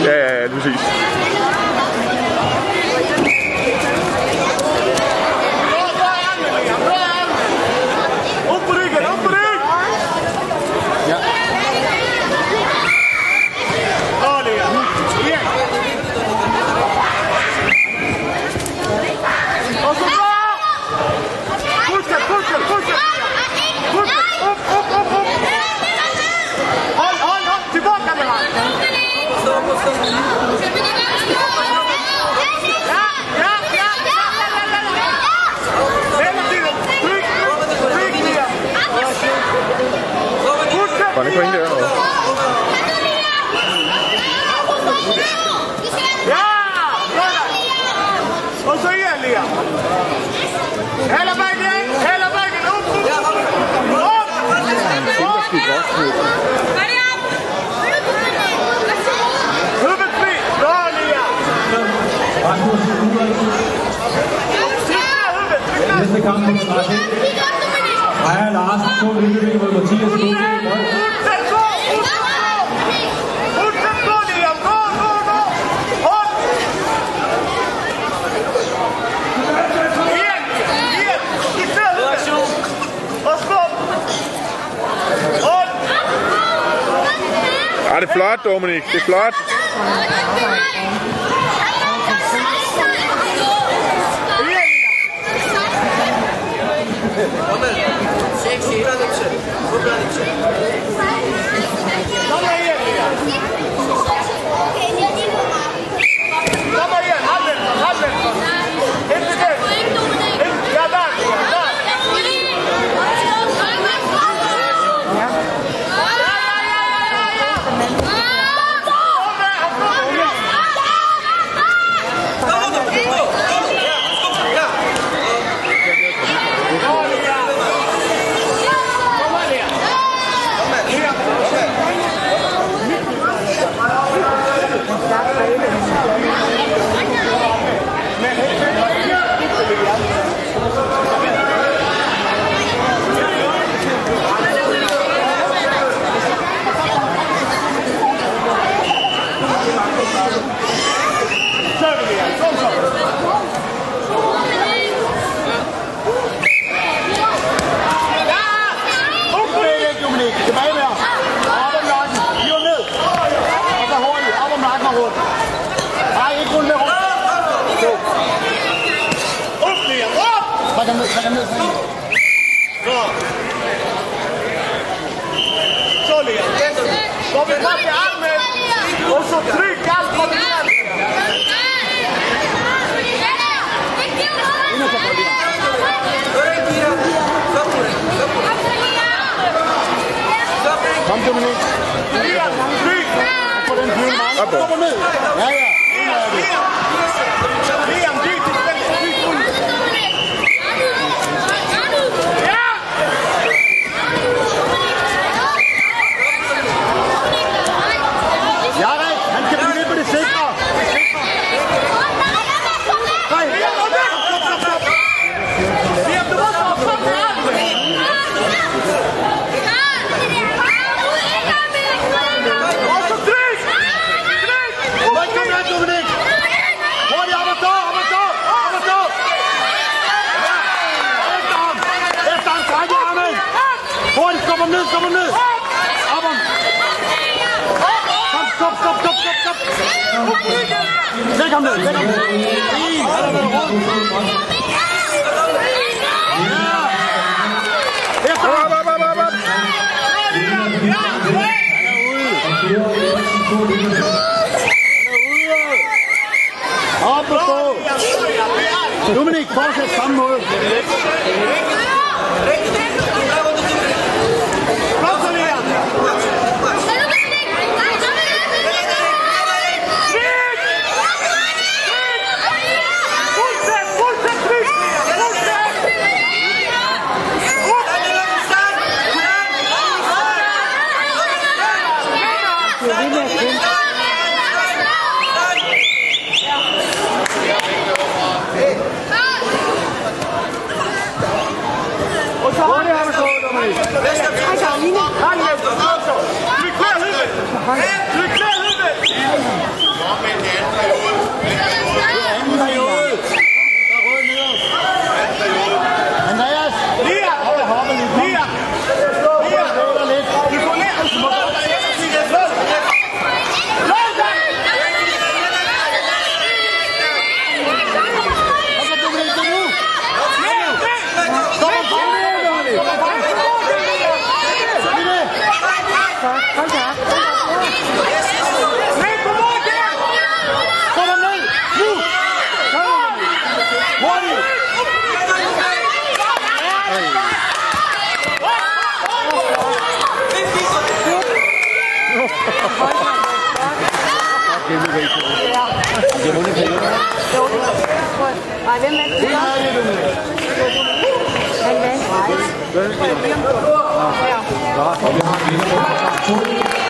é, do juiz. This is the conference starting. And last two individual Matthias Lugel, Dominic, Dominique, die Træk ham ned, træk ham ned på en. Nå. Så ligger. Så vi godt i armen. Og så tryk gas på den her. Ind og så. Kom, På den pyre. Op og ned. Ja, ja. Ind og det. Hurtigt, skub ham ned, skub ham ned. Op ham. Kom, skub, skub, skub, skub, skub. Læg ham ned, læg ham ned. En, rundt. Efter ham. Op, op, op, op. Han er ude. Op og gå! Dominik, fortsæt samme måde. ３０分。for. Hold da op. Nej, kom over der! Kom ned! Nu! Kom ned! Hurtigt! Det er ikke det. Det er ikke det. Nej, hvem er det? Det er ikke det. Han vandt. Ja. Ja. Ja. Ja. Ja. Ja. Thank you.